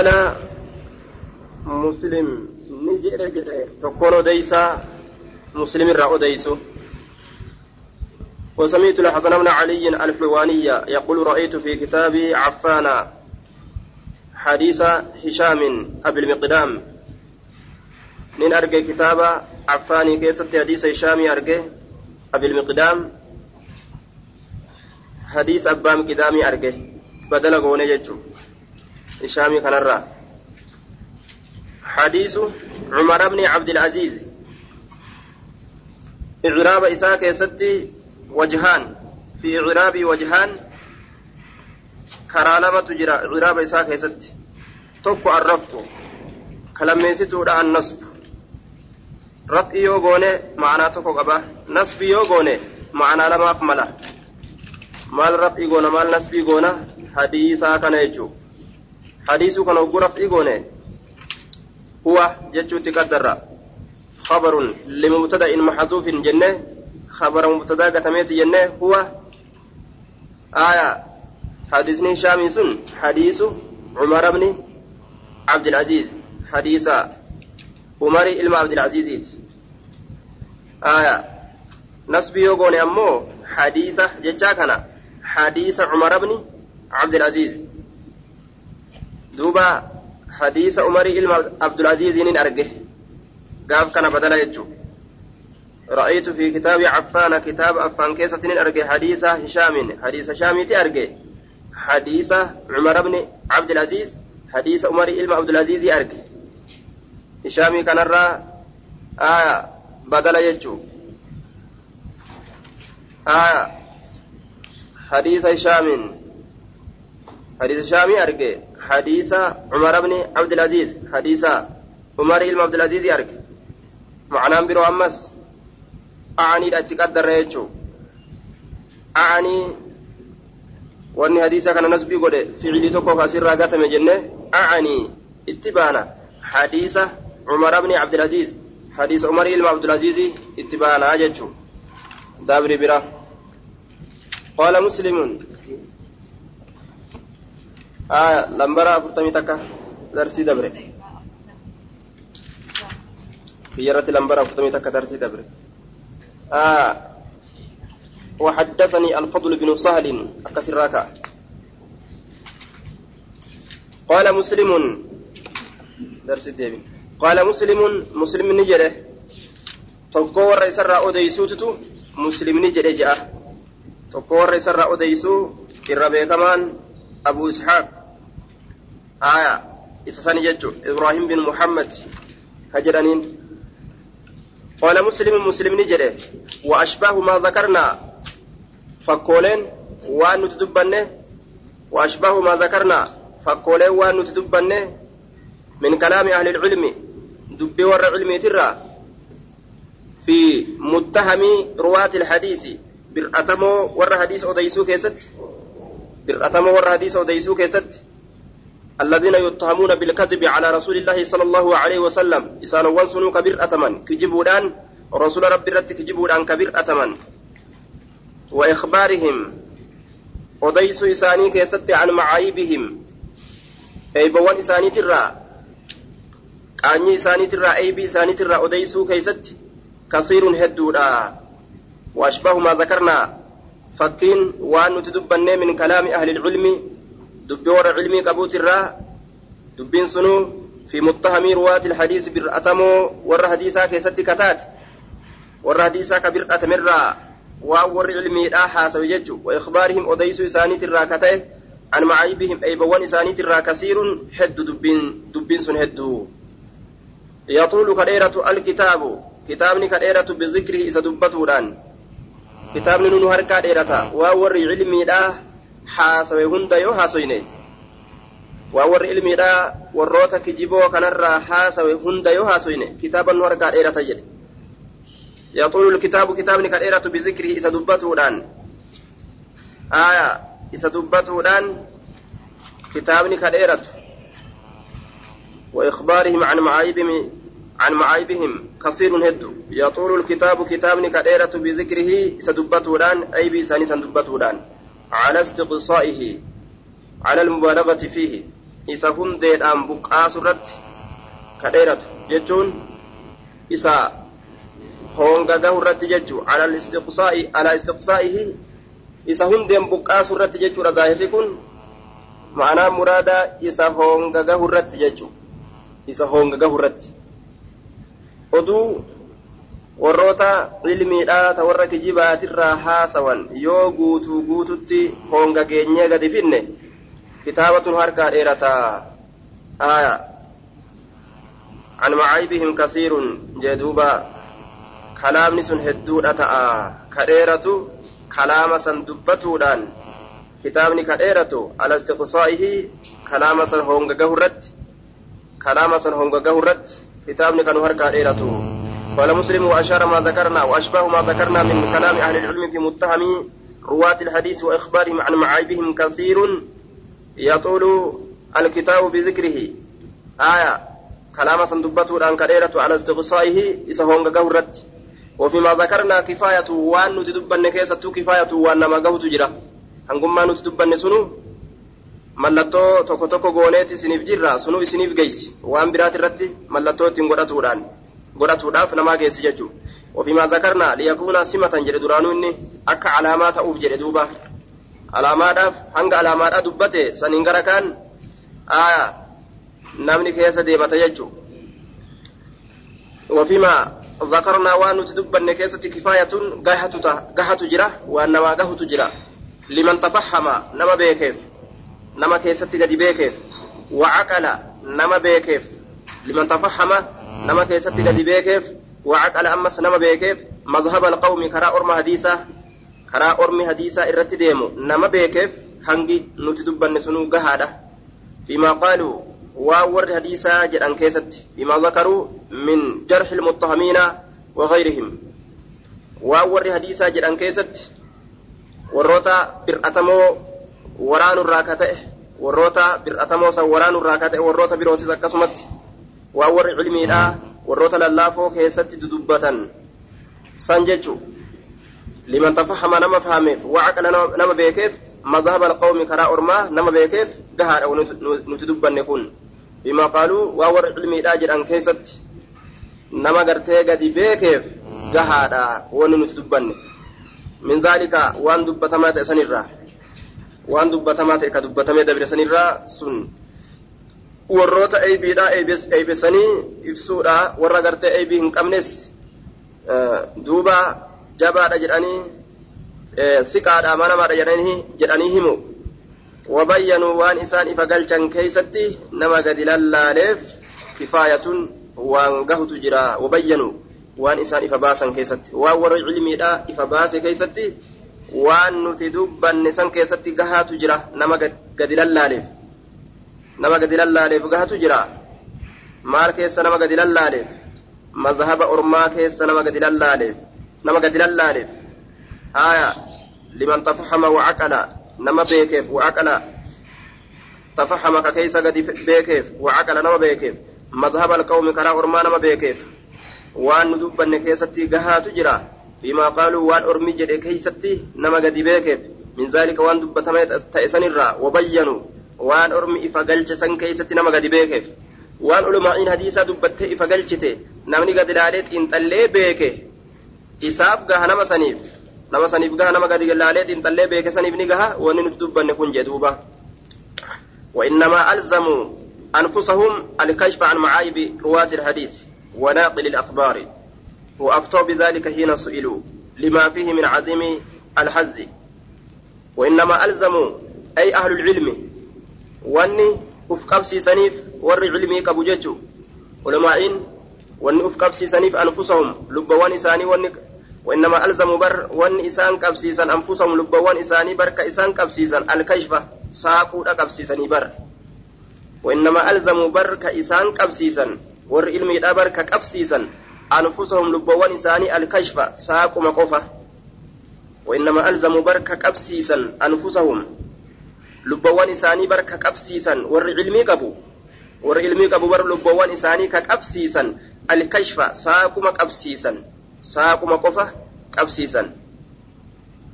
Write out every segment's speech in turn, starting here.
أنا مسلم نجد تكون أديسا مسلم الرأى أديسو وسمعت الحسن بن علي الحلواني يقول رأيت في كتاب عفان حديث هشام أبي المقدام. نين أرجع كتاب عفاني كيست حديث هشام أرجع أبي المقدام. حديث أبا مقدامي أرجع. بدل قوني يجو هشامي كان الرّ حديث عمر بن عبد العزيز. إعراب إساء كيستي وجهان. في إعراب وجهان كرالمة تجرى إعراب إساء كيستي توكو الرفق كلميستو النصب. raf'i yoo goone ma'anaa tokko qaba nasbii yoo goone ma'anaa lamaaf mala maal raf'ii goona maal nasbii goona hadiisaa kana jechuu kana ogguu raf'ii goone huwa jechuutti qaddarra. خبر لمبتدأ محذوف جنة خبر مبتدأ قتميت جنة هو آية حديث شامي سن حديث عمر بن عبد العزيز حديث عمر إلما عبد العزيز آية نسبي يوغون أمو حديث جتشا حديث عمر بن عبد العزيز حديث عمر إلما عبد العزيز أرجه قاف كان بدلا يجو رأيت في كتاب عفان كتاب عفان كيسة أرجع حديث هشام حديث هشام أرجع حديث عمر بن عبد العزيز حديث عمر إلما عبد العزيز أرجع هشام كان الرا آية بدل يجو آية حديث هشام حديث هشام أرجع حديث عمر بن عبد العزيز حديث عمر إلما عبد العزيز معنaan biroo ammas a'aniidha itti qaddarra jechuu a'anii wanni hadiisa kana nasbii godhe ficilii tokko kasirraa gatame jenne a'anii itti baana hadiisa cumar bni cabdilasiis hadiisa umar ilma abdulaziizi itti baanaa jechuu dabri bira qaala muslimun aya lambara afurtamii takka darsii dabre كيرت الأنبار أفتمي تكدرسي دبر آه وحدثني الفضل بن سهل أكسر راكا قال مسلم درس الدين قال مسلم مسلم نجره tokko warra isarraa odeysuututu muslimni jedhe je'a tokko warra isarraa odeysuu irra beekamaan aya isa sani jechu ibraahim bin muhammad ka jedhaniin. قال مسلم مسلم نجري وأشباه ما ذكرنا فكولين وأن نتدبنه وأشباه ما ذكرنا فكولين وأن نتدبنه من كلام أهل العلم دبي ور علمي ترى في متهم رواة الحديث برأتمو ور حديث أوديسو كيست برأتمو ور حديث أوديسو كيست الذين يتهمون بالكذب على رسول الله صلى الله عليه وسلم. إسان وانسنوا كبير أتمن. كجبودان. رسول ربي رت كجبودان كبير أتمن. وإخبارهم. وديس إساني كيست عن معايبهم. أي بوان إساني ترى. قاني إساني ترى. أي بي إساني ترى. وديسو كيست. كثير هدودا. وأشبه ما ذكرنا. فكين وأن تدبن من كلام أهل العلم dubbii warra cilmii qabuutirraa dubbiin sunuu fi muttahamii ruwaati ilhadiisi bir'atamoo warra hadiisaa keessatti kataate warra hadiisaa ka bir'atamirraa waan warri cilmiidhaa haasawe jechu wa ikhbaarihim odeysuu isaaniitirraa ka ta'e an macaayibihim eeybawwan isaaniitirraa kasiirun heddu dubbiin sun hedduu yaxuulu ka dheeratu alkitaabu kitaabni ka dheeratu bidikrihi isa dubbatuudhaan kitaabni nunu harkaa dheerata waan warri cilmiidhaa haasawe hunda yoo haasoyne waan warri ilmiidhaa warroota kijiboo kanarraa haasawe hunda yoo haasoyne kitaaba nu harkaa dheerata jedhe yaxuulu lkitaabu kitaabni ka dheeratu bizikrihi isa dubbatuudhaan aya isa dubbatuudhaan kitaabni ka dheeratu وإخبارهم عن معايبهم عن معايبهم كثير هد يطول الكتاب كتاب كديرة بذكره سدبتودان أي بيساني سندبتودان على استقصائه على المبالغة فيه ma'anaa muraada isa honga gahu irratti jechuu isa honga gahu irratti oduu warroota ilmiidhaa ta warra kijibaatirraa haasawan yoo guutuu guututti honga keenyee gadi finne kitaabatun harkaa dheerataa aya عن معايبهم كثير جدوبا كلامني سن هدودا تا'a كديرتو كلام سن دبتودان كتابني كديرتو على استقصائه كلام سن هونغا غهرت كلام سن هونغا غهرت كتابني كانوا هركا ديرتو قال مسلم وأشار ما ذكرنا وأشبه ما ذكرنا من كلام أهل العلم في متهم رواة الحديث وإخبارهم عن معايبهم كثير يطول الكتاب بذكره. آية كلام صندوبته الآن كريرة على استغصائه إسهون قهرت وفيما ذكرنا كفاية وان نتدبن كيسة كفاية وان ما قهت جرا. هنقم ما نتدبن سنو mallattoo tokko tokko gooneeti isiniif jirra sunuu isiniif geessi waan biraati irratti mallattoo ittiin godhatuudhaan godhatuudhaaf namaa geessi jechuudha ofiimaa zakarnaa liyakuuna simatan jedhe duraanuu inni akka alaamaa ta'uuf jedhe duuba alaamaadhaaf hanga alaamaadhaa dubbate saniin gara kaan namni keessa deemata jechuudha ofiimaa zakarnaa waan nuti dubbanne keessatti kifaayatuun gahatu jira waan namaa gahutu jira liman tafahama nama beekeef nama keessatti gadi beekeef wacaqala nama beekeef liman tafahama nama keessatti gadi beekeef wacaqala ammas nama beekeef madhaba alqawmi karaa orma hadiisaa karaa ormi hadiisaa irratti deemu nama beekeef hangi nuti dubbanne sunuu gahaadha fiimaa qaaluu waan warri hadiisaa jedhan keessatti bimaa zakaruu min jarxi ilmuttahamiina wagayrihim waan warri hadiisaa jedhan keessatti warroota bir'atamoo waraanurraa ka ta'e warroota bir'atamoo san waraanurraa ka ta'e warroota birootis akkasumatti waan warri cilmiidhaa warroota lallaafoo keessatti dudubbatan san jechu liman tafahama nama fahameef wacaqala nama beekeef madhaba alqawmi karaa ormaa nama beekeef gahaadha nuti dubbanne kun bima qaaluu waa warri cilmiidhaa jedhan keessatti nama gartee gadi beekeef gahaadha wanni nuti dubbanne min zaalika waan dubbatamaa ta'e sanirraa waan dubbatamaa ta'e ka dubbatamee dabre sanirraa sun warroota eybiidhaa eeybesanii ibsuudha warra gartee eybii hin qabnes duuba jabaadha jedhanii siqaadha manamaadha jedhanii himu wabayyanuu waan isaan ifa galchan keeysatti nama gadi lallaaleef kifaayatun waan gahutu jira wabayyanuu waan isaan ifa baasan keessatti waan warra cilmiidha ifa baase keessatti waan nuti dubbanne san keessatti gahaatu jira nama gadi lallaaleef nama gadi lallaaleef gahatu jira maal keessa nama gadi lallaaleef mazhaba ormaa keessa nama gadi lallaaleef nama gadi lallaaleef liman tafahama wacaqala nama beekeef wacaqala tafahama ka keeysa gadi beekeef wacaqala nama beekeef mazhaba alqawmi karaa ormaa nama beekeef waan nu dubbanne keessatti gahaatu jira fiimaa qaaluu waan ormi jedhe keeysatti nama gadi beekeef min zaalika waan dubbatamee ta'e sanirraa wabayyanuu waan ormi ifa galche san keeysatti nama gadi beekeef waan ulumaa'iin hadiisaa dubbattee ifa galchite namni gadi laalee xiinxallee beeke isaaf gaha nama saniif gaha nama gadi laalee xiinxallee beeke saniif ni gaha wanni nuti dubbanne وإنما ألزموا أنفسهم الكشف عن معايب رواة الحديث وناقل الأخبار وأفتوا بذلك حين سئلوا لما فيه من عظيم الحز وإنما ألزموا أي أهل العلم. وأني أفقبسي سنيف ور علمي كبججو. علماء وأني أفقبسي سنيف أنفسهم لبوان إساني وأني وإنما ألزموا بر وأن إسان كبسيسا أنفسهم لبوان إساني بر كإسان كبسيسا الكشف ساقود كبسيسا بر. وإنما ألزموا بر كإسان كبسيسا ور علمي بر كبسيسا أنفسهم لبوان إساني الكشف ساق مقفة وإنما ألزموا بر كبسيسا أنفسهم bar ka qabsiisan warri ilmii qabu warri ilmii qabu bar lubboowwan isaanii ka qabsiisan alkashfa saaquma qabsiisan saaquma qofa qabsiisan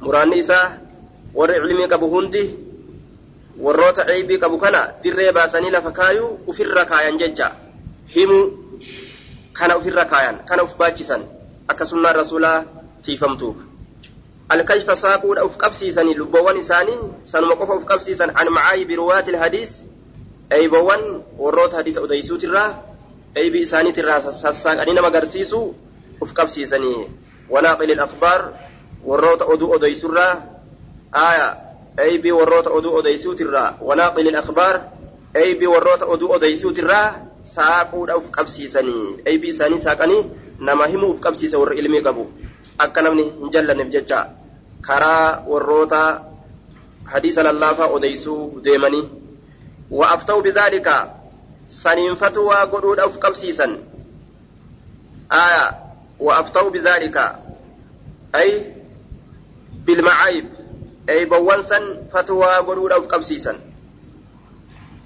muraanni isaa warri ilmii qabu hundi warroota ceebii qabu kana dirree baasanii lafa kaayuu ufirra himuu kana ufirra kaayan kana uf baachisan akka sunnaan rasuulaa tiifamtuuf alkashfa saaquudha uf qabsiisanii lubboowwan isaanii sanuma qofa uf qabsiisan an macaayibi ruwaati ilhadiis eeybowwan warroota hadiisa odeysuutirraa eeybii isaaniitirraa sassaaqanii nama agarsiisuu uf qabsiisanii wanaaqili akhbaar warroota oduu odeysurraa aya eeybii warroota oduu odeysuutirraa wanaaqili akhbaar eeybii warroota oduu odeysuutirraa saaquudha uf qabsiisanii eeybii isaanii saaqanii nama himuu uf qabsiisa warri ilmii qabu akka namni hin jallanneef jecha karaa warroota hadiisa lallaafaa odeysuu deemanii وأفتوا بذلك سنين فتوى قدود أف قبسيسا آية وأفتوا بذلك أي بالمعايب أي بوانسا فتوى قدود أف قبسيسا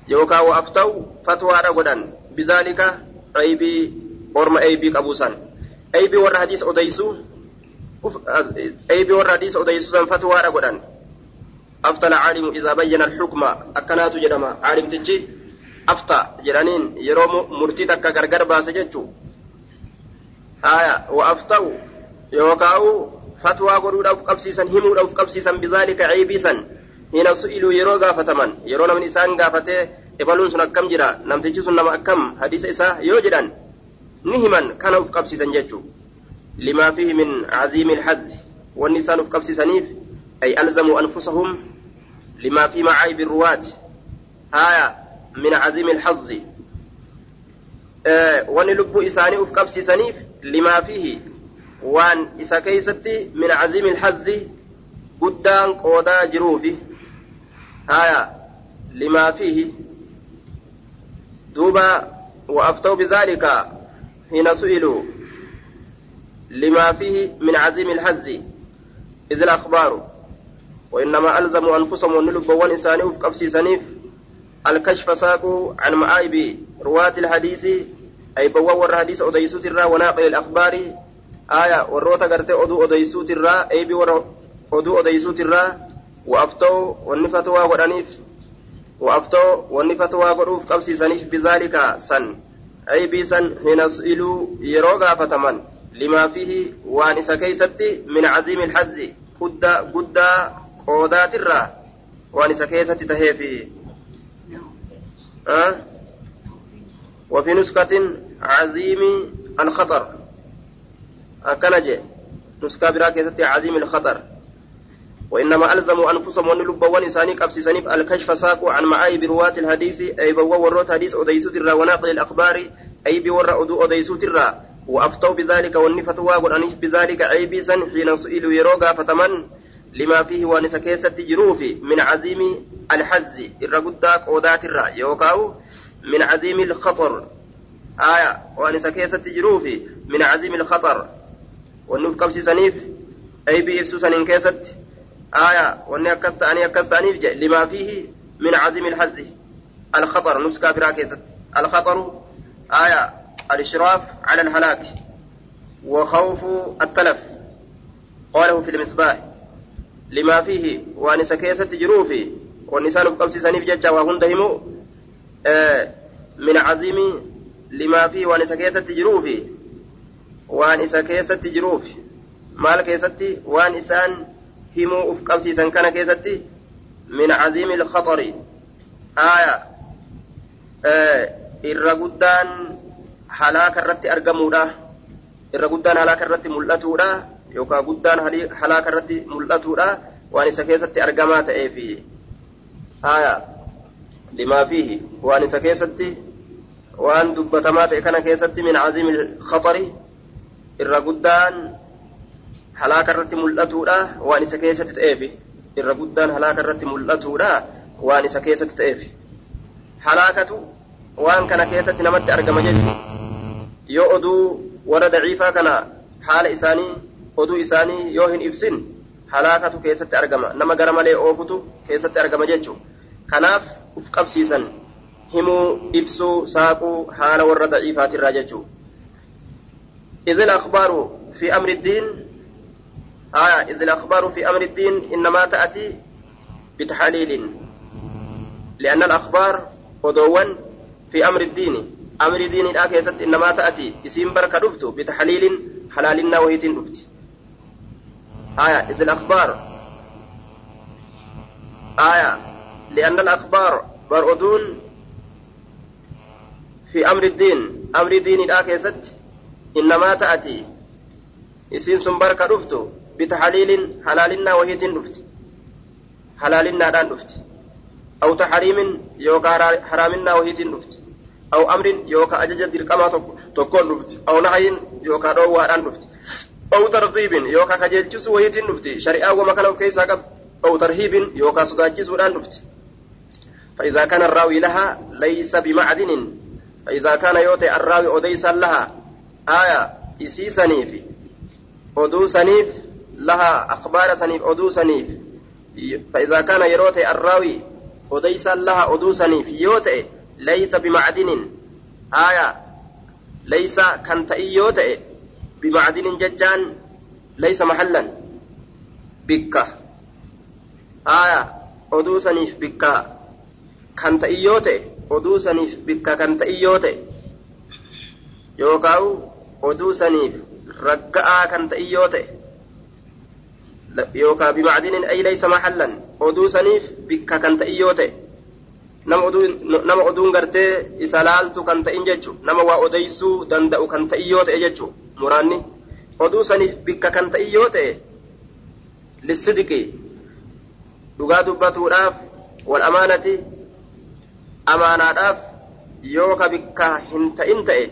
يوكا وأفتوا فتوى رقدا بذلك أي بي أورم أي بي قبوسا. أي بي ور حديث أديسو أي بي ور حديث أديسو فتوى رقدا أفتى العالم إذا بين الحكم أكنات جدما. عالم تجي أفتى جرانين يروم مرتدك غرغر باسجتشو آية وأفتوا يوكاو فتوى قرود أو قبسيسا همود أو قبسيسا بذلك عيبيسا هنا سئلوا يرو غافتمن يرون من إسان غافته إبالون سن أكم جرا نمتجي سن نما أكم حديث إسا يوجدان نهما كان أو قبسيسا جتشو لما فيه من عظيم الحد والنسان أو قبسيسا أي ألزموا أنفسهم لما في معايب الرواة آية من عزيم الحظ آه وان لب إساني أفكب سنيف لما فيه وان إسا كيستي من عزيم الحظ قدان قودا جروفي آية لما فيه دوبا وأفتوا بذلك حين سئلوا لما فيه من عزيم الحظ إذ الأخبار. وإنما ألزموا أنفسهم ونلبوا إنساني وفق سنيف. الكشف ساقوا عن معايب رواة الحديث أي بوا ور حديث أديسو ترى وناقل الأخبار. آية وروتا قرتي أدو أديسو ترى أي بي أدو أديسو ترى وأفتوا والنفتوا ورانيف وأفتوا والنفتوا وروف قبسي سنيف بذلك سن. أي بي سن حين سئلوا يروغا فتمن. لما فيه وان إسا كيستي من عظيم الحظ. قد قد qoodaatirraa waan isa keessatti taheefi وفي نسخة عظيم الخطر. أكنجي. نسخة براكزة عظيم الخطر. وإنما ألزموا أنفسهم وأن لب ونساني قبس سنيف الكشف ساقوا عن معايب رواة الحديث أي بوا وروت حديث أديسو ترى وناقل الأخبار أي بور أدو أديسو ترى وأفتوا بذلك والنفتوا قرآنيف بذلك أي بيسا حين سئلوا يروغا فتمن لما فيه وانس كيسة جروف من عزيم الحز الرقدة قودات الرا يوكاو من عزيم الخطر. آية وانس كيسة جروف من عزيم الخطر. والنوف كبسي سنيف أي بإفسو سنين كيسة آية وأني أكست أني أكست أنيف لما فيه من عزيم الحز الخطر نسكا برا كيسة الخطر آية الإشراف على الهلاك وخوف التلف. قاله في المصباح لما فيه وان سكيسة جروفي والنسان بقبسي سنيف ججا وهندهم آه من عظيم لما فيه وان سكيسة جروفي وان سكيسة جروفي maal keessatti waan isaan himuu uf qabsiisan kana keessatti min caziimi ilkhaxari aya irra guddaan halaaka irratti argamuudha irra guddaan halaaka irratti mul'atuudha yookaan guddaan halaaka irratti mul'atuudha waan isa keessatti argamaa ta'eefi haya limaa fiihi waan isa keessatti waan dubbatamaa ta'e kana keessatti min caziimi khaxari irra guddaan halaaka irratti mul'atuudha waan isa keessatti ta'eefi irra guddaan halaaka irratti mul'atuudha waan isa keessatti ta'eefi halaakatu waan kana keessatti namatti argama jechuudha yoo oduu warra daciifaa kana haala isaanii oduu isaanii yoo hin ibsin halaakatu keessatti argama nama gara malee oofutu keessatti argama jechuudha kanaaf uf qabsiisan himuu ibsuu saaquu haala warra daciifaatirraa jechuudha إذ الأخبار في أمر الدين آية إذ الأخبار في أمر الدين إنما تأتي بتحليل لأن الأخبار ودوان في أمر الدين. أمر الدين الآخر إنما تأتي اسم بركة دفت بتحليل حلالنا وهي دفت آية إذ الأخبار. آية لأن الأخبار برؤدون في أمر الدين. أمر الدين الآخر إنما تأتي isiin sun barka dhuftu bitaxaliilin halaalinaa wahiitiin dhufti halaalinnaadhaan dhufti aw taxariimin yookaan haraaminaa wahiitiin dhufti aw amrin yookaan ajaja dirqamaa tokkoon dhufti aw nahayin yookaan dhoowwaadhaan dhufti aw tartiibin yookaan kajeelchisu wahiitiin dhufti shari'aa wama kana of keessaa qaba aw tarhiibin yookaan sodaachisuudhaan dhufti فإذا كان الراوي لها ليس بمعدن فإذا كان يوتي الراوي أديسا لها آية إسيسني في lahaa akbaara saniif oduu saniif فإذا كان يروتي الراوي وديسا لها saniif yoo ta'e ليس بمعدن آية ليس كان ta'e بمعدن ججان ليس محلا بكة آية oduu saniif bikka kan ta'ii yoo ta'e oduu saniif bikka kan ta'ii yoo ta'e yookaan oduu saniif ragga'aa kan ta'e yoo ta'e yookaan bimacdinin ay laysa maxallan oduu saniif bikka kan ta'e yoo ta'e nama oduun gartee isa laaltu kan ta'in jechu nama waa odeysuu danda'u kan ta'e yoo ta'e jechu muraanni oduu saniif bikka kan ta'e yoo ta'e lissidiki dhugaa dubbatuudhaaf wal amaanati amaanaadhaaf yoo ka bikka hin ta'in ta'e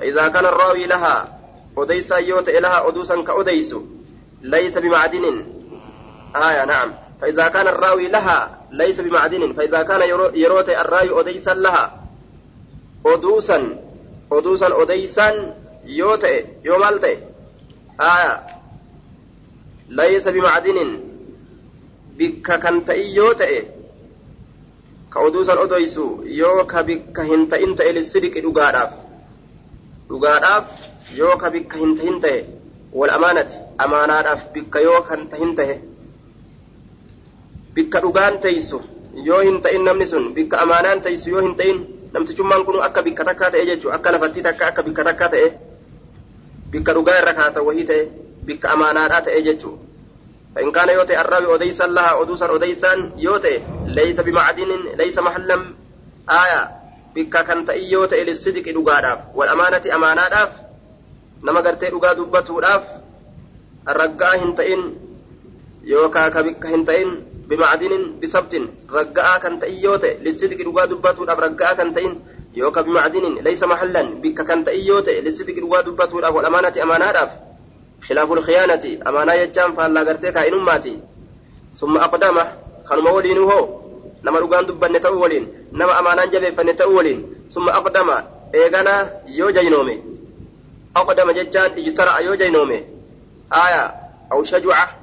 فإذا كان الراوي لها أديسا يوت إلها أدوسا كأديس ليس بمعدن. آية نعم. فإذا كان الراوي لها ليس بمعدن. فإذا كان يروت الراوي أديسا لها. أدوسا أدوسا أديسا يوت يومالت آية. ليس بمعدن. بك كنت يوت كأدوسا أديس يوك بك هنت إنت إلى الصدق dhugaadhaaf dhugaadhaaf yoo ka bikka ta'e wal amaanati amaanaadhaaf bikka yoo kan tahin tahe bikka dhugaan teeysu yoo hin ta'in namni sun bikka amaanaan teeysu yoo hin ta'in namtichummaan kun akka bikka takkaa ta'e jechuudha akka lafattii takka akka bikka takkaa ta'e bikka dhugaa irra kaata wahii ta'e bikka amaanaadhaa ta'e jechuudha. فإن كان يوتي الراوي أديسا لها أدوسا أديسا يوتي ليس بمعدن ليس محلا آية بك كانت يوتي للصدق دقاداف والأمانة أمانات nama gartee dhugaa dubbatuudhaaf raggaa hin ta'in yookaan ka bikka hin ta'in bimacdinin bisabtin ragga'aa kan ta'in yoo ta'e lissidqi dhugaa dubbatuudhaaf ragga'aa kan ta'in yookaan bimacdinin laysa mahallan bikka kan ta'in yoo ta'e lissidqi dhugaa dubbatuudhaaf wal amaanati amaanaadhaaf أمانة يجام فالله غرتي كائنماتي ثم أقدم كانوا ولين هو نما رغان دبن تأو ولين نما أمانة جبه فن تأو ولين ثم أقدم إيغانا يو جينومي أقدم ججان اجترأ يو جينومي. آية أو شجعة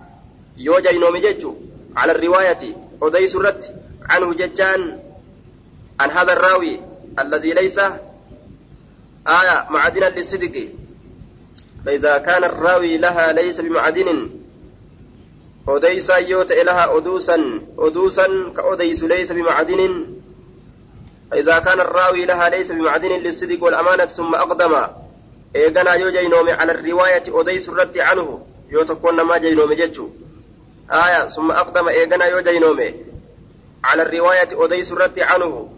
يو جينومي ججو. على الرواية أدي سرت عنه ججان عن هذا الراوي الذي ليس آية معدنا للصدق. فإذا كان الراوي لها ليس بمعدن. أديسا يوت لها أدوسا أدوسا كأديس ليس بمعدن. فإذا كان الراوي لها ليس بمعدن للصدق والأمانة ثم أقدم. إيغانا يو جينومي على الرواية أديس الرد عنه يو تكون ما جينومي جتشو آية ثم أقدم إيغانا يو جينومي على الرواية أديس الرد عنه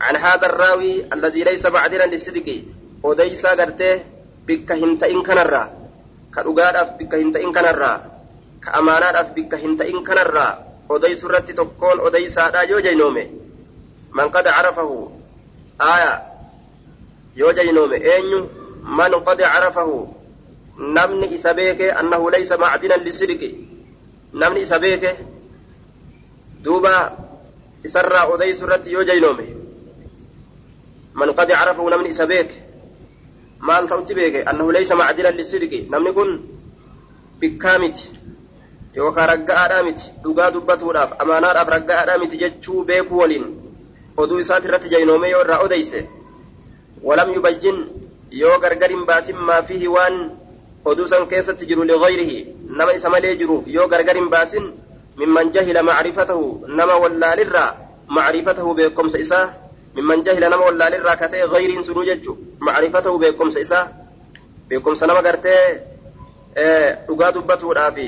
عن هذا الراوي الذي ليس معدنا للصدق أديسا قرته bikka hin ta'in kanarraa ka dhugaadhaaf bikka hin ta'in kanarraa ka amaanaadhaaf bikka hin ta'in kanarraa odeysu irratti tokkoon odeysaadhaa yoo jeynoome man qad carafahu aya yoo jeynoome eenyu man qad carafahu namni isa beeke annahu laysa macdinan lisidqi namni isa beeke duuba isarraa odeysu irratti yoo jeynoome man qad carafahu namni isa beeke maal ta'utti beeke annahu laysa macdilan lisidqi namni kun bikkaa miti yookaan ragga'aadhaa miti dhugaa dubbatuudhaaf amaanaadhaaf ragga'aadhaa miti jechuu beekuu waliin oduu isaati irratti jaynoomee yoo irraa odeyse gargar hin baasin maa fihi waan oduu san keessatti jiru ligayrihi nama isa malee jiruuf yoo gargar hin baasin mimman jahila macrifatahu nama wallaalirraa معرفته بكم سيسا ممن جهل نما ولا للراكتة غير سنو ججو معرفته بكم سيسا بكم سنما قرتي dhugaa dubbatuudhaa fi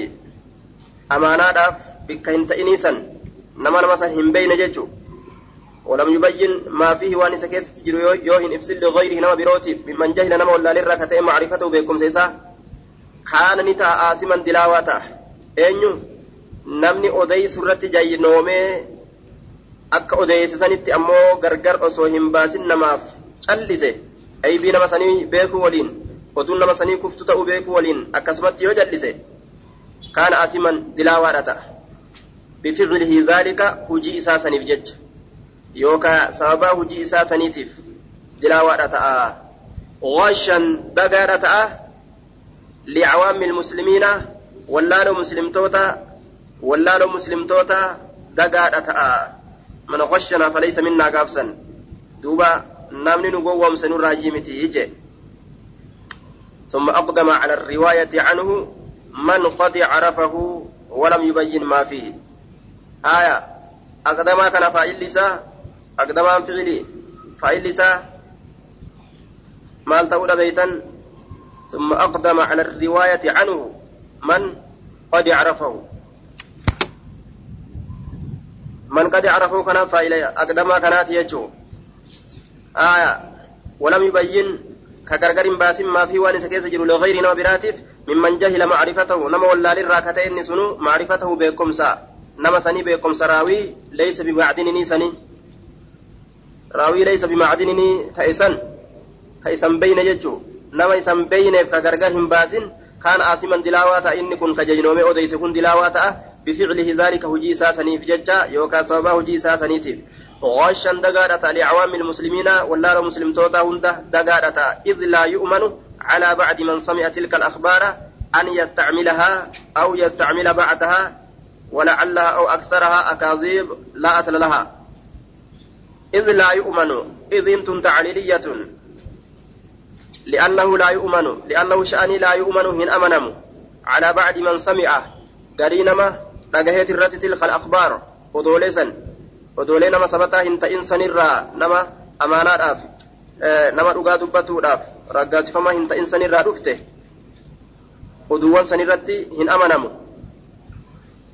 amaanaadhaaf bikka hin ta'iniisan nama nama san hin beeyne jechuudha. ولم يبين ما فيه وان سكيس تجري يوهن افسل لغيره نما بروتيف ممن جهل نما ولا لرا كتئ معرفته بكم سيسا كان نتا آسما دلاواتا namni odeysu irratti jayinoomee akka odeessisanitti ammoo gargar osoo hin baasin namaaf callise aybii nama sanii beekuu waliin oduun nama sanii kuftu ta'uu beekuu waliin akkasumatti yoo jallise kaana asiman dilaawaadha ta'a bificlihi dhaalika hujii isaa saniif jecha yookaa sababaa hujii isaa saniitiif dilaawaadha ta'a. غشا بقارة تأه لعوام المسلمين واللالو مسلمتوتا واللالو مسلمتوتا دقارة تأه من غشنا فليس منا قابسا دوبا نامن نقوم سنور راجيمتي يجي ثم أقدم على الرواية عنه من قد عرفه ولم يبين ما فيه آية أقدم كان فاعل لسا أقدم فعلي. فاعل لسا مال تقول بيتا. ثم أقدم على الرواية عنه من قد عرفه. من قد عرفه كان فاعل أقدم كانت يجو آية ولم يبين كغرغر باسم ما في وان سكيس جرو لغير براتف ممن جهل معرفته. نما ولا للراكته إن سنو معرفته بكم سا. نما سني بكم سراوي ليس بمعدنني سني. راوي ليس بمعدنني تيسن تيسن بين يجو. نما يسن بين كغرغر هم باسن. كان آسما دلاواتا إن كن كجينومي أوديس كن دلاواتا بفعله ذلك هجي ساسني في ججا يوكا سببا هجي ساسنيتيف غاشا دقادة لعوام المسلمين ولا مسلم توتا هنده دقادة إذ لا يؤمن على بعد من سمع تلك الأخبار أن يستعملها أو يستعمل بعدها ولعلها أو أكثرها أكاذيب لا أصل لها. إذ لا يؤمن إذ أنتم تعليلية لأنه لا يؤمن لأنه شأني لا يؤمن هن أمنم على بعد من سمع قرينما نجهت الرت تلك الأخبار ودوليسا odoolee nama sabataa hin ta'in sanirraa nama amaanaadhaaf nama dhugaa dubbatuudhaaf raggaasifamaa hin ta'in sanirraa dhufte oduuwwan sanirratti hin amanamu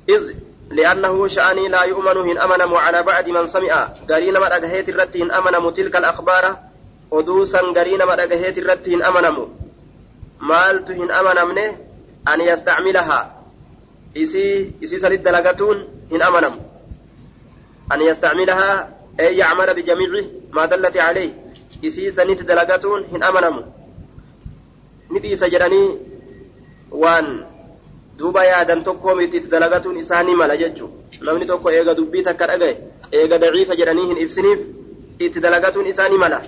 إذ لأنه شأني لا يؤمن هن أمنم على بعد من سمع. قرين ما أجهيت الرت هن أمنم تلك الأخبار ودوسا قرين ما أجهيت الرت هن أمنم مالت هن أمنمنه أن يستعملها. إسي إسي سرد دلقتون هن أمنم أن يستعملها أي يعمل بجميع ما دلت عليه. إسي سنيت دلقاتون هن أمنمو ندي سجراني وان duuba yaadan tokkoo miti itti dalagatuun isaanii mala jechuun namni tokko eega dubbii takka dhagaye eega daciifa jedhanii hin ibsiniif itti dalagatuun isaanii mala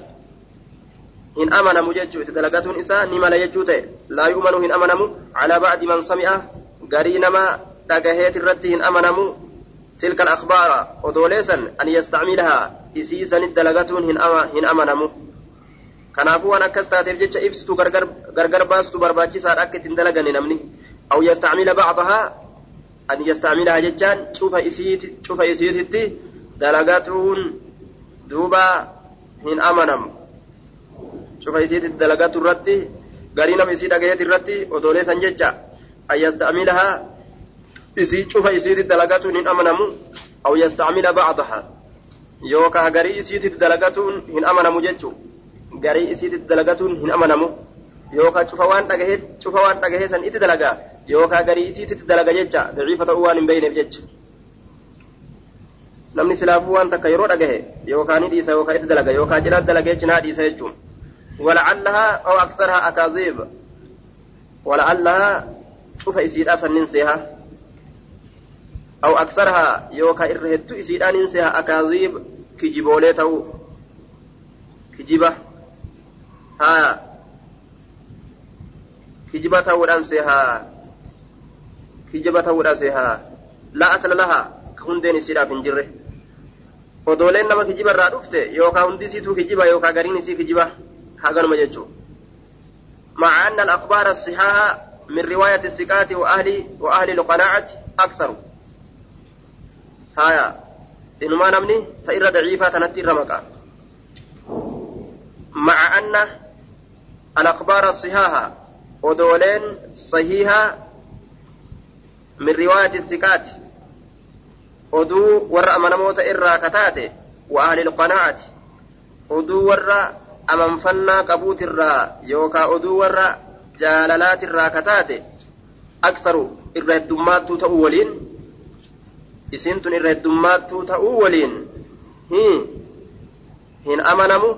hin amanamu jechuu itti dalagatuun isaa ni mala jechuu ta'e laa yu'manu hin amanamu calaa ba'di man sami'a garii nama dhagaheet hin amanamu تلك الأخبار ودوليسا أن يستعملها إسيسا الدلغتون هن أمنمو kanaafuu waan akkas taateef jecha ibsitu gargar baastu barbaachisaadha akka ittiin dalagane namni yastacmila bacdahaa an yastacmilaha jechaan cufa isiiti cufa isiititti dalagatuun duuba hin amanamu cufa isiititti dalagatu irratti garii nama isii dhagayeet irratti odooleesan jecha an yastacmilahaa isii cufa isiiti dalagatuun hin amanamu aw yastacmila bacdaha yookaa garii isiititti dalagatuun hin amanamu jechuu garii isiititti dalagatuun hin amanamu yookaa cufa waan dhagahee cufa waan dhagahee san itti dalagaa yookaa garii isiititti dalaga jecha daciifa ta'uu waan hin beeyneef jecha namni silaafuu waan takka yeroo dhagahe yookaa ni dhiisa yookaa itti dalaga yookaa cidhaa dalagee cinaa dhiisa jechuun ولعلها أو أكثرها أكاذيب ولعلها شوف إسيد أسنين سيها أو أكثرها يوكا إرهدت إسيدان إنسها أكاذيب كجبولي تو كجبة ها كجبة تودان سيها كجبة تودان سيها لا أصل لها كهندين إسيدا بنجره odooleen nama kijiba irraa dhufte yookaa hundi isiituu kijiba yookaa gariin isii kijiba haganuma jechuu مع أن الأخبار الصحاحة من رواية الثقات وأهل وأهل القناعة أكثر هايا ta irra daciifaa tanatti irra maqa مع أن الأخبار الصحاحة ودولين صحيحة من رواية الثقات oduu warra amanamoota irraa kataate wa ahli qanaacati oduu warra amanfannaa qabuutirraa yookaa oduu warra jaalalaatirraa kataate aksaru irra heddummaattuu ta'uu waliin isiin tun irra heddummaattuu ta'uu waliin hin amanamu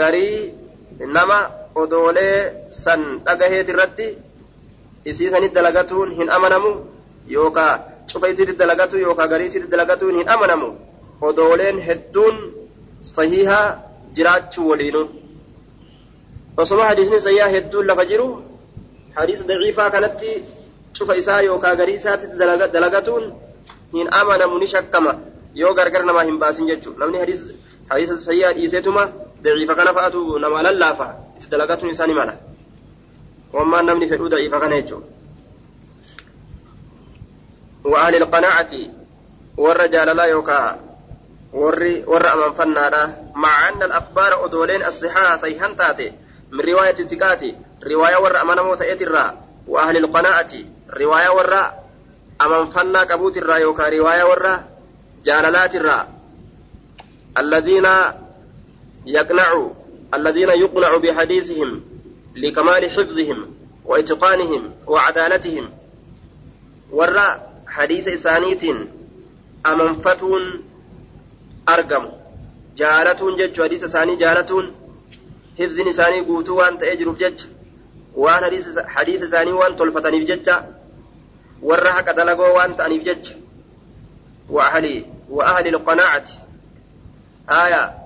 garii nama odoolee san dhagaheet irratti isii sanit dalagatuun hin amanamu yookaa cufa isitti dalagatu yookaan garii isitti dalagatuun hin amanamu odooleen hedduun sahihaa jiraachuu waliinu osoma hadiisni sahihaa hedduun lafa jiru hadiisa daciifaa kanatti cufa isaa yookaan garii isaatti dalagatuun hin amanamu ni shakkama yoo gargar namaa hin baasin jechuudha namni hadiisa sahihaa dhiiseetuma daciifa kana fa'aatu nama lallaafa itti dalagatuun isaa ni mala namni fedhuu daciifa kana jechuudha. وأهل القناعة والرجال لا يوكا. ور ور أمام فنادا مع أن الأخبار أدولين الصحاح صحيحا تاتي. من رواية الثقات رواية ور أمان موت إترا وأهل القناعة. رواية ور أمام فنا كبوت الرا يوكا. رواية ور جاللات الرا الذين يقنع الذين يقنع بحديثهم لكمال حفظهم وإتقانهم وعدالتهم. ورى حديث إسانيت أمنفتون أرقم. جارتون جج. حديث إساني جارتون حفظ إساني قوتو وان تأجرف جج. وان حديث إساني وان تلفتني جج. ورى حق دلقو وان تأني بجج وأهلي وأهلي القناعة. آية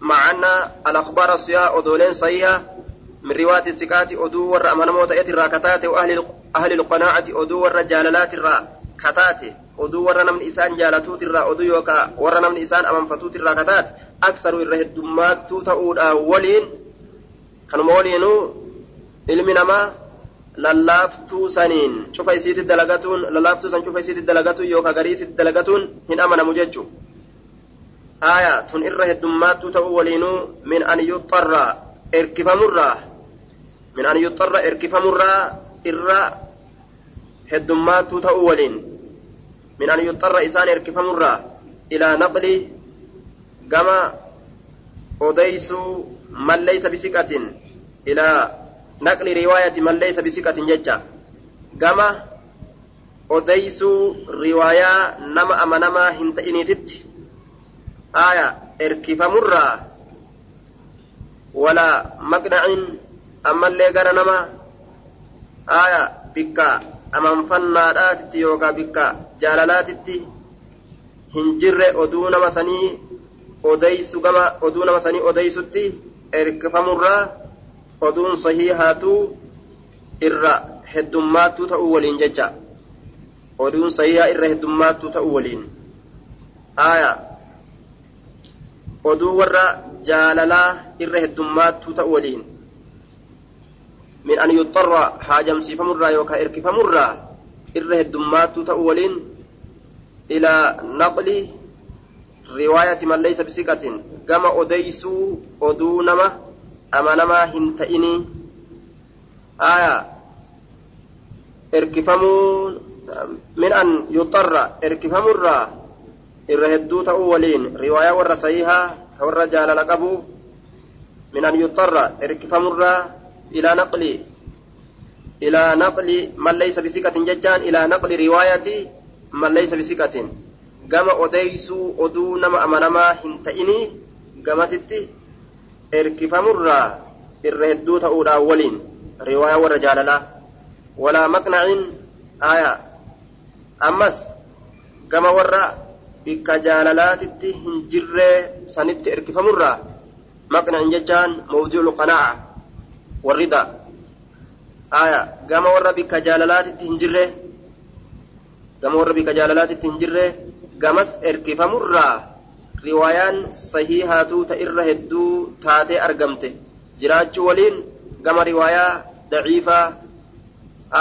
مع أن الأخبار الصحيحة أدولين صحيحة من رواية الثقات أدو ور أمانة موتى الراكتات وأهل أهل القناعة أدو ور جاللات الرا كتات أدو ور نمن إسان جالتوت الرا أدو يوكا ور نمن إسان أمام فتوت الرا كتات أكثر الرهد دمات تؤول أولين كانوا مولينو namaa lallaaftuu saniin cufa isiitti dalagatuun lallaaftuu san cufa isiitti dalagatuun yookaan garii isiitti dalagatuun hin amanamu jechuudha. Haaya tun irra heddummaattuu ta'uu waliinuu min an yuxxarraa erkifamurraa min an yuxxarra erkifamurraa irra heddummaattuu ta'uu waliin min an yuxxarra isaan erkifamurraa ilaa naqli gama odeysuu malleeysa bisiqatin ilaa naqli riwaayati malleeysa bisiqatin jecha gama odeysuu riwaayaa nama amanamaa hin ta'iniititti aya erkifamurraa walaa maqnacin ammallee gara nama aya bikka amanfannaadhaatitti yookaa bikka jaalalaatitti hin jirre oduu nama sanii odeysu gama oduu nama sanii odeysutti erkifamurraa oduun sahiihaatuu irra heddummaattuu ta'uu waliin jecha oduun sahiihaa irra heddummaattuu ta'uu waliin aya oduu warra jaalalaa irra heddummaattuu ta'uu waliin min an yuxxarra haajamsiifamurraa yookaan erkifamurraa irra heddummaattuu ta'uu waliin ilaa naqli riwaayati man laysa bisiqatin gama odeysuu oduu nama amanamaa hin ta'inii aya erkifamuun min an yuxxarra erkifamurraa irra hedduu ta'uu waliin riwaayaa warra sahihaa ka warra jaalala qabu min an yuxxarra erkifamurraa ilaa naqli ilaa naqli man laysa bisiqatin jechaan ilaa naqli riwaayati man laysa bisiqatin gama odeysuu oduu nama amanamaa hin ta'inii gamasitti erkifamurraa irra hedduu ta'uudhaan waliin riwaayaa warra jaalalaa walaa maqnacin aya ammas gama warra bikka jaalalaatitti hin jirree sanitti erkifamurraa maqnacin jechaan mawdiicu qanaaca warrida. Aya gama warra bikka jaalalaatitti hin jirre gama warra bikka jaalalaatitti hin jirre gamas erkifamurraa riwaayaan sahiihaatuu ta irra hedduu taatee argamte. Jiraachuu waliin gama riwaayaa daciifaa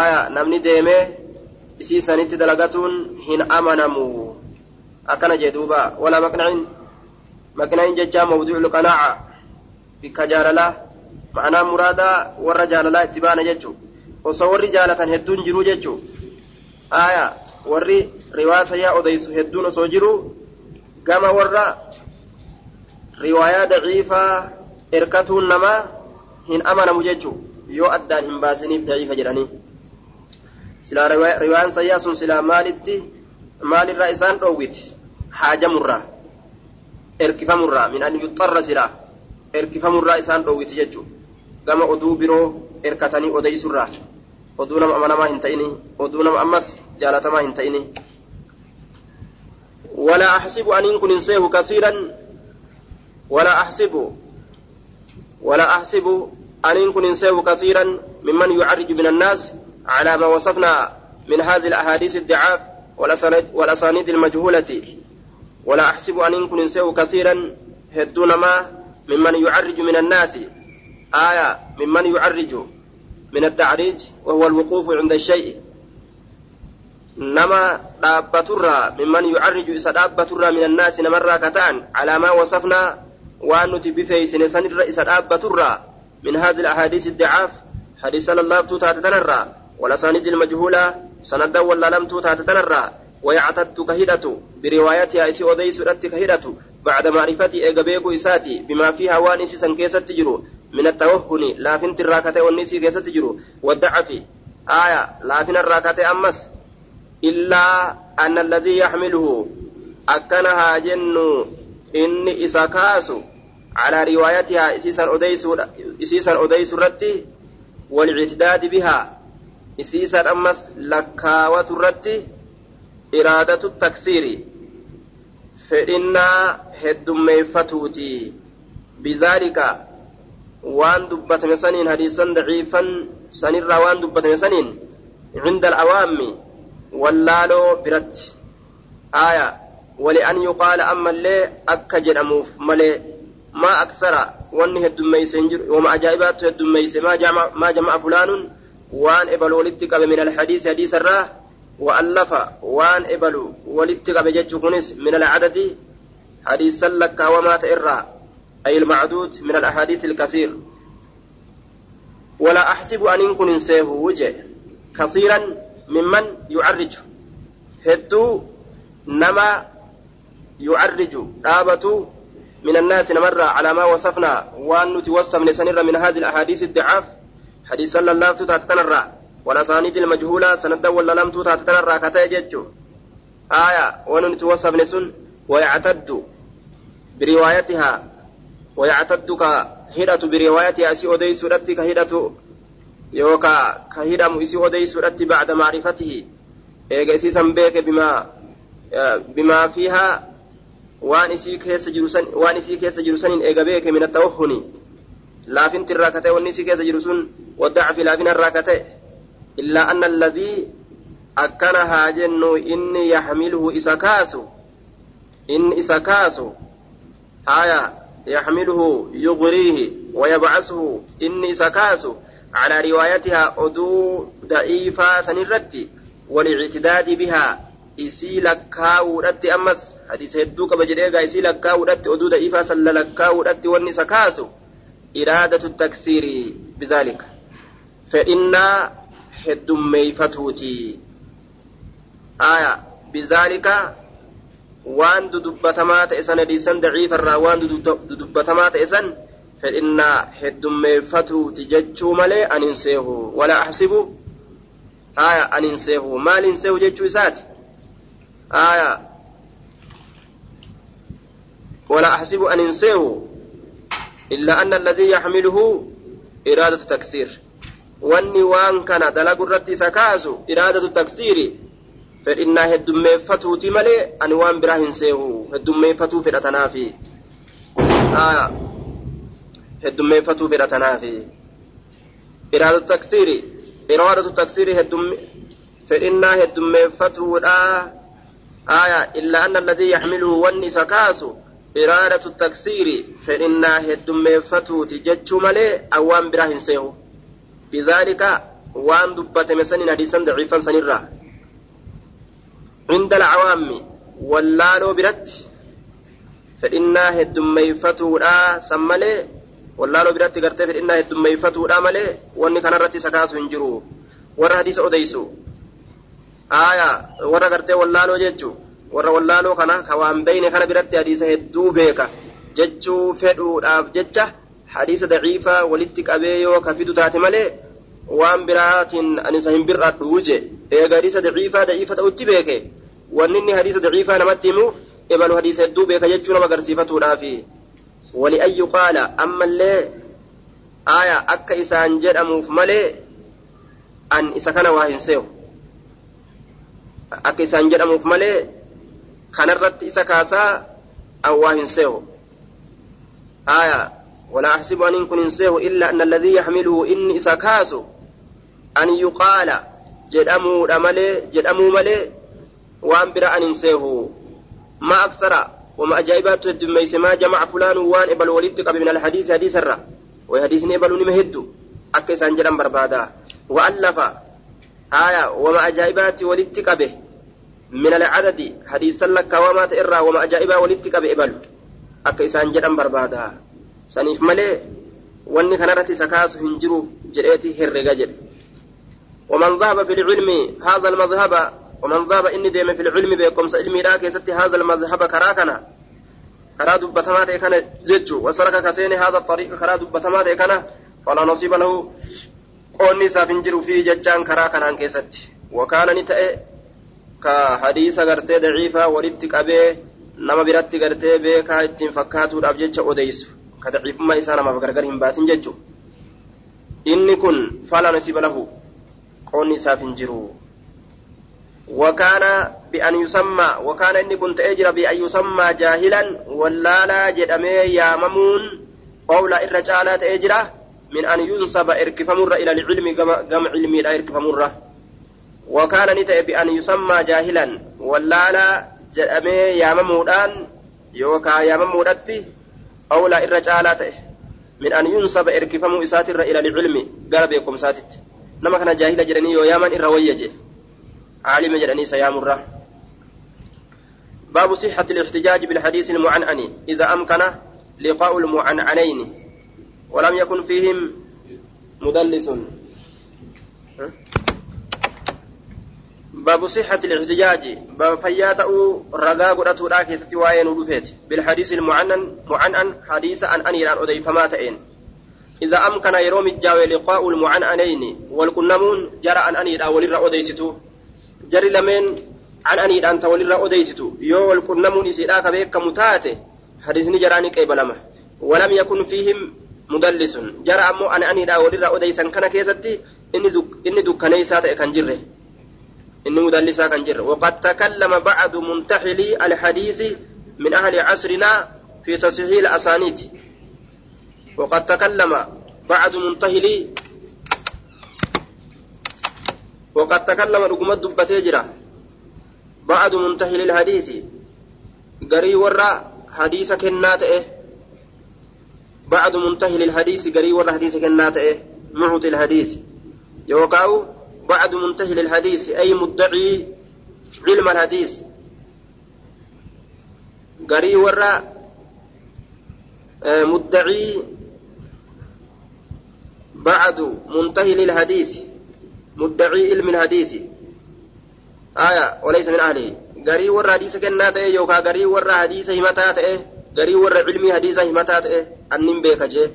aya namni deemee isii sanitti dalagatuun hin amanamu akkana jee duuba walaa maqnacin maqnacin jechaa mawduucu qanaaca bikka jaalalaa ma'anaa muraadaa warra jaalalaa itti baana jechuu osoo warri jaalatan hedduun jiruu jechuu aya warri riwaasa yaa odeysu hedduun osoo jiru gama warra riwaayaa daciifaa erkatuun namaa hin amanamu jechuu yoo addaan hin baasiniif daciifa jedhanii silaa riwaayaan sayyaa sun haajamurraa erkifamurraa min an yuxarra silaa erkifamurraa isaan dhoowwiti jechuu gama oduu biroo erkatanii odeysurraa oduu nama amanamaa hin ta'ini oduu nama ammas jaalatamaa hin ta'ini ولا أحسب أن كن سيه كثيرا ولا أحسب ولا أحسب أن كن سيه كثيرا ممن يعرج من الناس على ما وصفنا من هذه الأحاديث الضعاف والأسانيد المجهولة ولا أحسب أن إن كن كثيرا. هدون ما ممن يعرج من الناس. آية ممن يعرج من التعريج وهو الوقوف عند الشيء. نما دابترا ممن يعرج إسا دابترا من الناس نمرا كتان. على ما وصفنا وأن نتبفي سنسان إسا دابترا من هذه الأحاديث الضعاف حديث الله تتنرى والأسانيد المجهولة سند ولا لم تتنرى ويعتد كهدة بروايتها إسي أوديس كهدة بعد معرفتي إيجابيكو إساتي. بما فيها وانسي سنكيسة تجرو من التوهن لا فنت الراكتة والنسي كيسة تجرو والضعف آية لا فن الراكتة أمس. إلا أن الذي يحمله. أكنها جن. إني إساكاسو على روايتها إسيسا أديس إسيسا أديس والإعتداد بها. إسيسا أمس لكاوة الرتي إرادة التكسير فإنا هدميفتوتي بذلك وان دبتم سنين حديثا ضعيفا سنرى وان دبتم سنين عند الأوام واللالو برت آية ولأن يقال أما اللي أكجر أموف ملي ما أكثر وان هدميس وما أجائبات هدميس ما جمع, ما جمع فلان وان إبلو لتقب من الحديث حديث الراه وألف وان إبلو ولتقب جتشكنس من العدد حديثا لك وما تئرى أي المعدود من الأحاديث الكثير. ولا أحسب أن يكون إنساه وجه كثيرا ممن يعرج. هدو نما يعرج. رابة من الناس نمر على ما وصفنا وأن نتوصف لسنر من هذه الأحاديث الضعاف. حديث صلى الله عليه وسلم والأسانيد المجهولة سند ولا لم تتنرى كتاجج آية وأن نتوصف لسن ويعتد بروايتها ويعتد كهدة بروايتها أسي أديس رتي كهدة يوكا كهدة إسي أديس رتي بعد معرفته. إيجا بيك بما بما فيها waan isii keessa jiru san waan isii keessa jiru saniin eega beeke min attawahuni laafinti irraa kate haa jennu inni yaxmiluhu isa kaasu inni isa kaasu haya yaxmiluhu yugriihi wayabcasuhu inni isa kaasu calaa riwaayatihaa oduu da'iifaa sanirratti walictidaadi bihaa isii lakkaa'uudhatti ammas hadiisa hedduu qaba jedhee egaa isii lakkaa'uudhatti oduu da'iifaa salla lakkaa'uudhatti wanni isa kaasu iraadatu taksiiri bizaalika fedhinnaa bizaalika waan dudubbatamaa ta'e san hadiisan daciifarraa waan dudubbatamaa ta'e san fedhinnaa heddummeeffatuuti jechuu malee anin seehu walaa axsibu aya anin seehu maalin seehu jechuu isaati آية ولا أحسب أن ينسيه إلا أن الذي يحمله إرادة تكسير wanni waan kana dalagu irratti isa kaasu iraadatu taksiiri fedhinnaa heddummeeffatuuti malee ani waan biraa hin seehu heddummeeffatuu fedhatanaafi. Heddummeeffatuu fedhatanaafi. Iraadatu taksiiri iraadatu taksiiri fedhinnaa heddummeeffatuudha aya illaa anna alladii yaxmiluhu wanni isa kaasu iraadatu taksiiri fedhinnaa heddummeeffatuuti jechuu malee an waan biraa hin seehu. بذلك وان دبت مسن حديثا ضعيفا سنرا عند العوام wallaaloo biratti fedhinnaa heddummeeyfatuudha san malee wallaaloo biratti gartee fedhinnaa heddummeeyfatuudha malee wanni kanarratti isa kaasu hin jiru warra hadiisa odeysu aayaa warra gartee wallaaloo jechuu warra wallaaloo kana ka waan beeyne kana biratti hadiisa hedduu beeka jechuu fedhuudhaaf jecha hadiisa daciifaa walitti qabee yoo ka fidu taate malee waan biraatiin ani isa hin bir'adhu wuje eega hadiisa daciifaa daciifa ta'utti beeke wanni inni hadiisa daciifaa namatti himuuf ebalu hadiisa hedduu beeka jechuu nama agarsiifatuudhaafi ولأن يقال أما اللي آية أكا إسان جدأموف ملي أن إسا كان واهن سيو أكا إسان جدأموف ملي كان الرد إسا كاسا أو واهن سيو آية ولا أحسب أن يكون سيو إلا أن الذي يحمله إن إسا كاسو أن يقال جدأمو ملي جدأمو ملي وأن برا أن سيو ما أكثر وما أجايبات الدميس ما جمع فلان وان إبل ولدت من الحديث حديث الرا. وحديث إبل نمهد أكي سانجرا بربادا. وألف آية وما أجايبات ولدت به من العدد. حديث لك وما تئرى وما أجائبا ولدت به إبل. أكي سانجرا بربادا. سنيف ملي wanni kanarratti isa kaasu hin jiru jedheeti herrega jedhe. ومن ذهب في العلم هذا المذهب ومن ذهب إني ديم في العلم بكم علمي لا كيستي هذا المذهب كراكنا كرا دبتمات كان ججو وسرك كسين هذا الطريق كرا دبتمات كان فلا نصيب له قوني سافنجر في ججان كراكنا وكان ضعيفة jecha odeysu gargar hin baasin jechu inni kun fala nasiba lahu qoonni isaaf hin jiru. وكان بأن يسمى وكان إني كنت أجرى بأن يسمى جاهلا ولالا جدمي يا ممون قولا الرجالات أجرى من أن ينسب إركف مرة إلى العلم جمع علمي لا إركف مرة وكان نتأ بأن يسمى جاهلا ولالا جدمي يا ممودان يوكا قولا الرجالات من أن ينسب إركف مؤسات إلى العلم قال بكم ساتت. نما كان جاهلا جرني يا من إرويجه عالم جراني سيامرة باب صحة الاحتجاج بالحديث المعنعن إذا أمكن لقاء المعنعنين. ولم يكن فيهم مدلس. باب صحة الاحتجاج باب فياتأو رقا قرأتو راكي ستواين ودفت بالحديث المعنن معنن حديث أن أني أن أضيف ماتئين إذا أمكن يروم الجاوي لقاء المعنعنين والكنمون جرى أن أني أولي أديستو jari lameen an'aniidhaan ta walirraa odeysitu yoo wal qunnamuun isiidhaa ka beekamu taate hadisni jaraani qeebalama walam yakun fiihim mudallisun jara ammoo an'aniidhaa walirraa odeysan kana keessatti inni dukkaneeysaa ta'e kan jirre inni mudallisaa kan jirre waqad takallama bacdu muntaxilii alhadiisi min ahli casrinaa fi tasxiixi asaaniiti وقد تكلم بعض منتهلي وقد تكلم رقمت دبتي جرا. بعد منتهي للحديث قري ورا حديث كنات إيه. بعد منتهي للحديث قري ورا حديث كنات إيه. معطي الحديث. يوقعوا بعد منتهي للحديث. أي مدعي علم الحديث. قري ورا مدعي بعد منتهي للحديث. مدعي علم الحديث. آية وليس من أهله. غري ور حديث كنا تأي يوكا غري ور حديث همتا تأي. غري ور علمي حديث همتا تأي. أنم بيك جي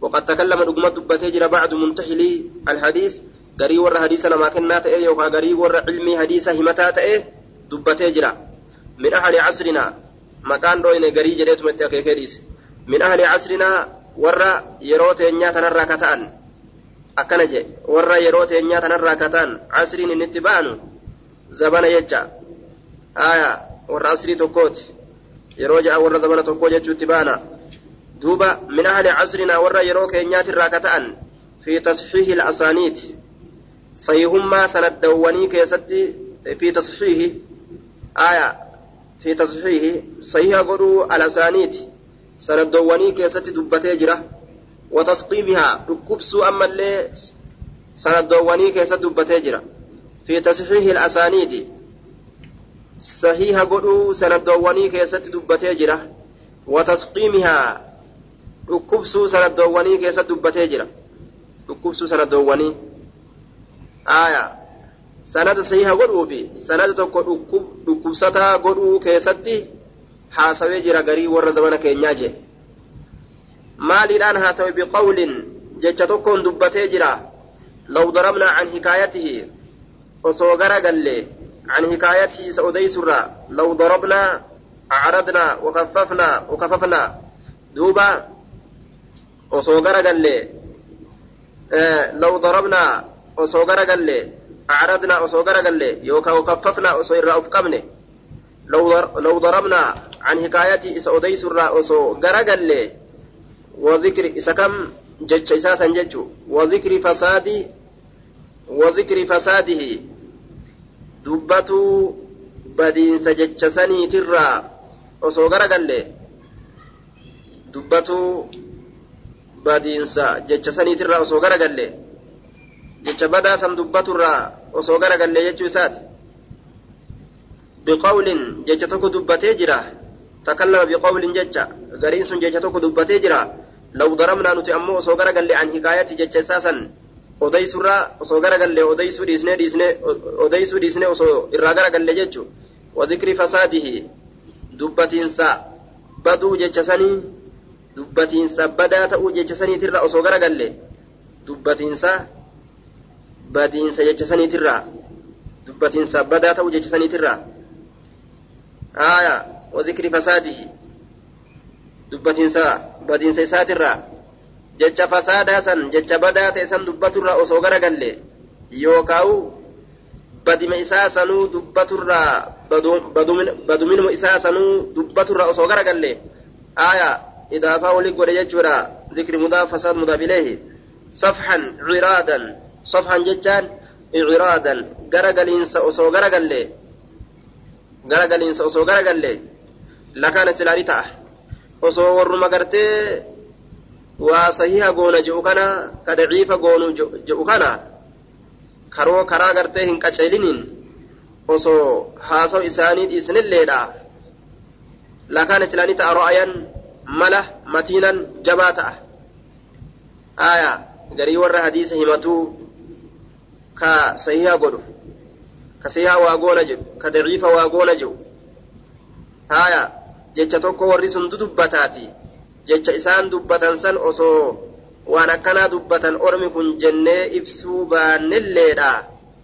وقد تكلم دقمة دبتي بعد منتهي الحديث غري ور حديث لما كنا تأي يوكا غري ور علمي حديث همتا تأي دبتي جرى من أهل عصرنا مكان روين غري جريت متى من أهل عصرنا ور يروت نياتا نراكتان akkana je warra yeroo teenyaa tanarraa kataan asriin inni itti ba'anu zabana jecha aya warra asrii tokkooti yeroo ja'a warra zabana tokkoo jechuu itti ba'ana duuba min ahli casrinaa warra yeroo keenyaatirraa kata'an fi tasxiihi ilasaaniiti sayihummaa sanaddawwanii keessatti fi tasxiihi aya fi tasxiihi sahiha godhuu alasaaniiti sanaddawwanii keessatti dubbatee jira وتسقيمها ركبسوا أما اللي سندواني كيسا دبتي جرا في تصحيح الأسانيد sahiha godhuu sanaddoowwanii keessatti dubbatee jira watasqiimihaa dhukkubsuu sanaddoowwanii keessatti dubbatee jira dhukkubsuu sanaddoowwanii aya sanada sahiha godhuu fi sanada tokko dhukkubsataa godhuu keessatti haasawee jira garii warra zamana keenyaa jee maaliidhaan haasawe biqawlin jecha tokkoon dubbatee jira law darabnaa can hikaayatihi osoo gara galle عن حكايته سعودي سرة لو ضربنا أعرضنا وكففنا وكففنا دوبا وصوغر قال لي آه لو وصوغر قال لي أعرضنا وصوغر قال لي يوكا وكففنا وصير أفكمني لو ضربنا عن حكايتي سعودي سرة وصوغر قال لي وذكر إسكم جتش إساسا جتشو وذكر فساد وذكر فساده dubbatuu badiinsa jecha saniitirraa osoo garagalle dubbatuu badiinsa jecha saniitirraa osoo garagalle jecha badaa san dubbaturraa osoo garagalle jechuu isaati. Biqawlin jecha tokko dubbatee jira. Takallama biqawlin jecha. Gariin sun jecha tokko dubbatee jira. Law daramnaa nuti ammoo osoo garagalle an hikaayati jecha isaa san odeysurraa osoo garagalle odeysuu dhiisnee dhiisnee osoo irraa garagalle jechuun wadikri fasaadihi. Dubbatiinsa baduu jecha sanii dubbatiinsa badaa ta'uu jecha saniitirra osoo garagalle. Dubbatiinsa badiinsa jecha saniitirra dubbatiinsa badaa ta'uu jecha saniitirra aya wadikri fasaadihi dubbatiinsa badiinsa isaatirraa jecha fasaadaa san jecha badaa ta'e san dubbaturraa osoo garagalle yookaawu badima isaa sanuu dubbaturraa baduminuma isaa sanuu dubbaturraa osoo garagalle aya idaafaa wali godhe jechuudha ذكر مضاف فساد مضاف إليه صفحا عرادا صفحا جتان عرادا غرغلينس أسو غرغلي غرغلينس أسو غرغلي لكان سلالي تأه أسو ورما kana ka daciifa goonu je'u kana karoo karaa gartee hin qaceeliniin osoo haasaw isaanii dhiisnilleedha lakaan islaanii ta'a ro'ayan mala matiinan jabaa ta'a aya garii warra hadiisa himatuu ka sahiha godhu ka sahiha waa goola jedhu ka daciifa waa goola jedhu. Haya jecha tokko warri sun du dubbataati jecha isaan dubbatan san osoo waan akkanaa dubbatan ormi kun jennee ibsuu baannelleedha.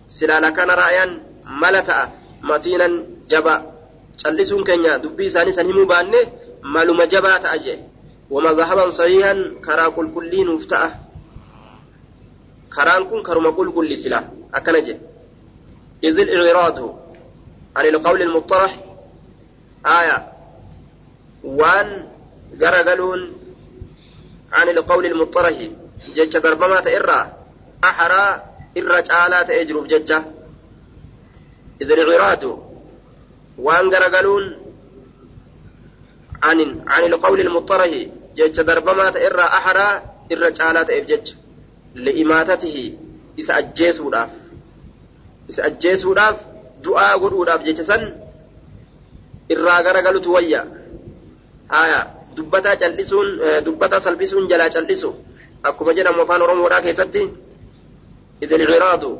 Silaala kana ra'ayan mala ta'a matiinan jaba. Callisuun keenya dubbii isaanii san himuu baanne maluma jabaa ta'a jee. Wama zahaban sahihan karaa qulqulliinuuf ta'a. وفتأة كران كن كرما قل كل سلا أكنجي إذ الإعراض عن القول المطرح آية وان garagaluun عن القول المطرح جج دربما تئرى أحرى إرى تعالى تأجرب ججة إذا العراض وأن غرغلون عن عن القول المطرح جج دربما تئرى أحرى إرى تعالى تأجج لإماتته إذا أجيسوا داف إذا أجيسوا داف دعاء قدوا داف جج سن إرى غرغلت ويا آية dubbataa salphisuun jalaa callisu akkuma jedhamu afaan oromoodhaa keessatti idil ciraadu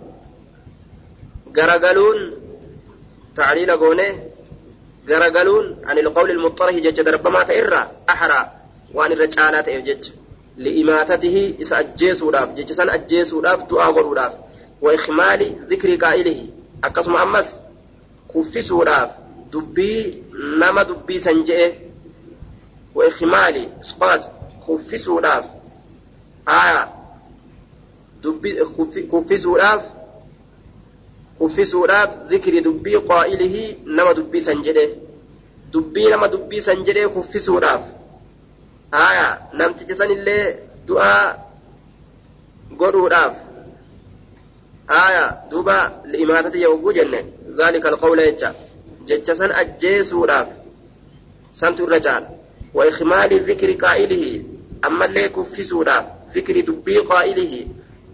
garagaluun tacliila goone garagaluun an ilqawli ilmuxarahi jecha darbamaa ta'e irraa axraa waan irra caalaa ta'eef jecha li'imaatatihi isa ajjeesuudhaaf jecha san ajjeesuudhaaf du'aa godhuudhaaf wa ikmaali dhikri qaa'ilihi akkasuma ammas kuffisuudhaaf dubbii nama dubbii san je'e وإخمال إسقاط كفسوا لاف آية دبي كفسوا لاف كفسوا لاف ذكر دبي قائله نما دبي سنجده دبي نما دبي سنجده لاف آية نم تجسن اللي دعاء قروا لاف آية دوبا لإماتة يوجو جنة ذلك القول يجا جتسن أجيسوا لاف سنتو الرجال وإخمال ذكر قائله أما اللي كفسونا ذكر دبي قائله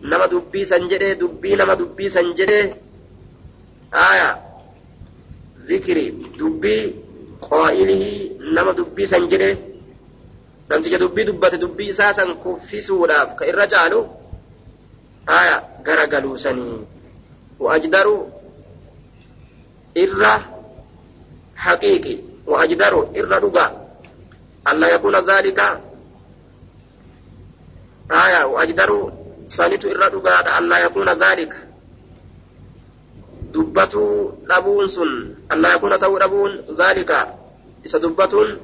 نما دبي سنجده دبي نما دبي سنجده آية zikri dubbii qaa'ilihii nama dubbii san jedhe namticha dubbii dubbate dubbii isaa san kuffisuudhaaf ka irra caalu aya gara galuusanii waajdaru irra haqiiqi waajdaru irra dhuga alla yakuna dhalika aya waajdaru sanitu irra dhugaadha alla yakuna dhalika dubbatuu dhabuun sun alla yakuna ta'uu dhabuun dhalika isa dubbatuun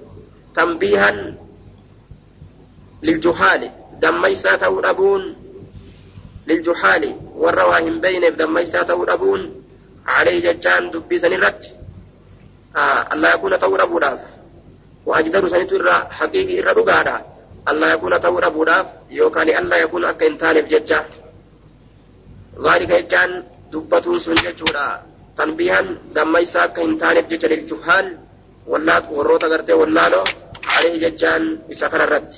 tambiihan dhabuun liljuhaali warra waa hin beeyneef dammaysaa ta'uu dhabuun عليه جتان دبي سنرت. آه الله يكون تو ربوداف وأجدر سنتو إرى حقيقي إرى رقادا الله يكون تو ربوداف يوكان الله يكون أكا انتالف جتا ذلك جتان دبتون سن جتورا تنبيها دم يسا أكا انتالف جتا للجهال واللات وروتا قرتي واللالو عليه جتان بسكن الرد.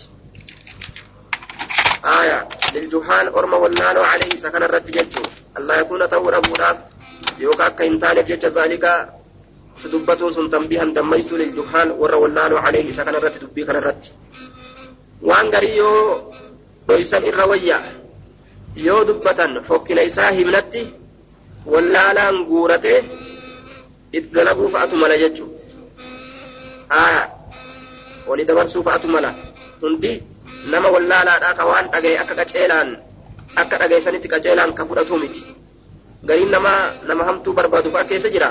آية للجهال أرمى واللالو عليه سكن الرد جتو الله يكون تو ربوداف yookaan akka hin taaneef jecha zaalika si dubbatuun sun tambihan dammaysuu liljuhaal warra wallaaloo alayhi isa kana irratti dubbii kana irratti waan garii yoo dhoysan irra wayya yoo dubbatan fokkina isaa himnatti wallaalaan guurate itti dalaguu fa'atu mala jechu aya wali dabarsuu fa'atu mala hundi nama wallaalaadhaa ka waan dhagaye akka qaceelaan akka dhageessanitti qaceelaan ka fudhatu miti gariin nama nama hamtuu barbaadu fa'a keessa jira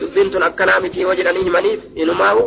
dubbiin tun akkanaa miti yoo jedhanii himaniif inumaahu